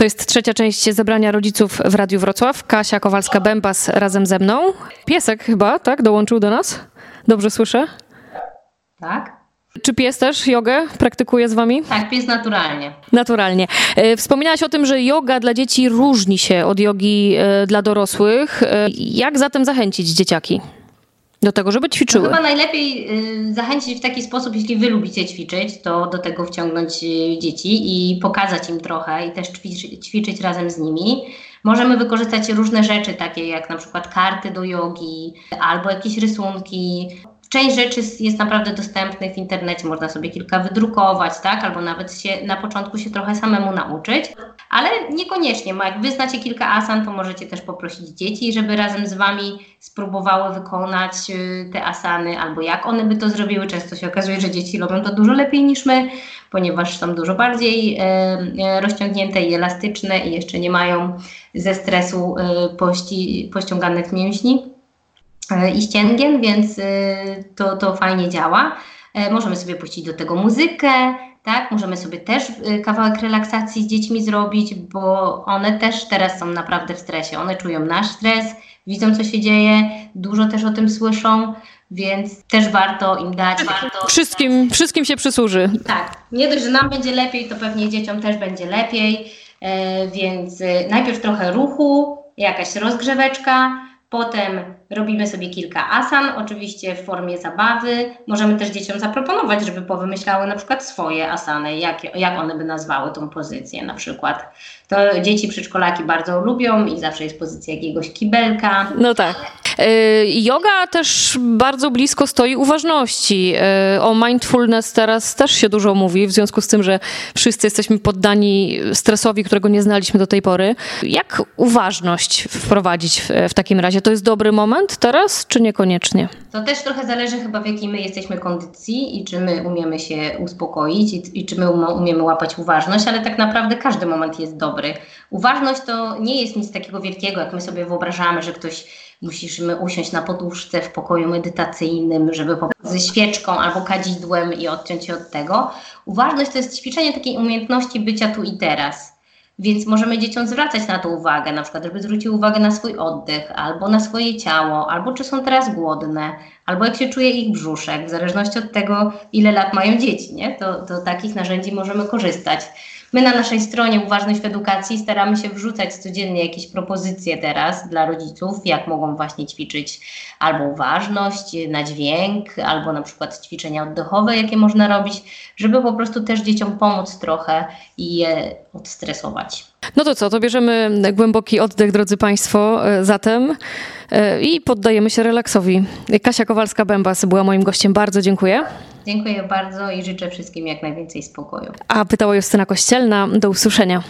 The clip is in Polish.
To jest trzecia część zebrania rodziców w Radiu Wrocław. Kasia Kowalska-Bębas razem ze mną. Piesek chyba, tak? Dołączył do nas? Dobrze słyszę? Tak? Czy pies też jogę praktykuje z wami? Tak, pies naturalnie. Naturalnie. E, Wspominałaś o tym, że yoga dla dzieci różni się od jogi e, dla dorosłych. E, Jak zatem zachęcić dzieciaki do tego, żeby No ćwiczyły? chyba najlepiej y, zachęcić w taki sposób, jeśli wy lubicie ćwiczyć, to do tego wciągnąć y, dzieci i pokazać im trochę i też ćwiczyć, ćwiczyć razem z nimi. Możemy wykorzystać różne rzeczy, takie jak na przykład karty do jogi albo jakieś rysunki. Część rzeczy jest naprawdę dostępnych w internecie, można sobie kilka wydrukować, tak? Albo nawet się na początku się trochę samemu nauczyć, ale niekoniecznie. Jak wy znacie kilka asan, to możecie też poprosić dzieci, żeby razem z wami spróbowały wykonać y, te asany, albo jak one by to zrobiły. Często się okazuje, że dzieci robią to dużo lepiej niż my, ponieważ są dużo bardziej e, e, rozciągnięte i elastyczne i jeszcze nie mają ze stresu pości, pościąganych mięśni i ścięgien, więc to, to fajnie działa. E, Możemy sobie puścić do tego muzykę, tak? Możemy sobie też e, kawałek relaksacji z dziećmi zrobić, bo one też teraz są naprawdę w stresie. One czują nasz stres, widzą co się dzieje, dużo też o tym słyszą, więc też warto im dać. Warto Wszystkim, wszystkim się przysłuży. tak, nie dość, że nam będzie lepiej, to pewnie dzieciom też będzie lepiej, e, więc e, najpierw trochę ruchu, jakaś rozgrzeweczka, potem robimy sobie kilka asan, oczywiście w formie zabawy. Możemy też dzieciom zaproponować, żeby powymyślały na przykład swoje asany, jak, jak one by nazwały tą pozycję na przykład. To dzieci przedszkolaki bardzo lubią i zawsze jest pozycja jakiegoś kibelka. No tak. E, Yoga też bardzo blisko stoi uważności. E, O mindfulness teraz też się dużo mówi, w związku z tym, że wszyscy jesteśmy poddani stresowi, którego nie znaliśmy do tej pory. Jak uważność wprowadzić w, w takim razie? To jest dobry moment teraz, czy niekoniecznie? To też trochę zależy chyba w jakiej my jesteśmy kondycji i czy my umiemy się uspokoić i, i czy my um, umiemy łapać uważność, ale tak naprawdę każdy moment jest dobry. Uważność to nie jest nic takiego wielkiego, jak my sobie wyobrażamy, że ktoś musimy usiąść na poduszce w pokoju medytacyjnym, żeby ze świeczką albo kadzidłem i odciąć się od tego. Uważność to jest ćwiczenie takiej umiejętności bycia tu i teraz. Więc możemy dzieciom zwracać na to uwagę, na przykład, żeby zwróciły uwagę na swój oddech, albo na swoje ciało, albo czy są teraz głodne, albo jak się czuje ich brzuszek, w zależności od tego, ile lat mają dzieci, nie? To, to takich narzędzi możemy korzystać. My na naszej stronie Uważność w Edukacji staramy się wrzucać codziennie jakieś propozycje teraz dla rodziców, jak mogą właśnie ćwiczyć albo uważność na dźwięk, albo na przykład ćwiczenia oddechowe, jakie można robić, żeby po prostu też dzieciom pomóc trochę i je odstresować. No to co, to bierzemy głęboki oddech, drodzy Państwo, e, zatem e, i poddajemy się relaksowi. Kasia Kowalska-Bębas była moim gościem. Bardzo dziękuję. Dziękuję bardzo i życzę wszystkim jak najwięcej spokoju. A pytała Justyna Kościelna. Do usłyszenia.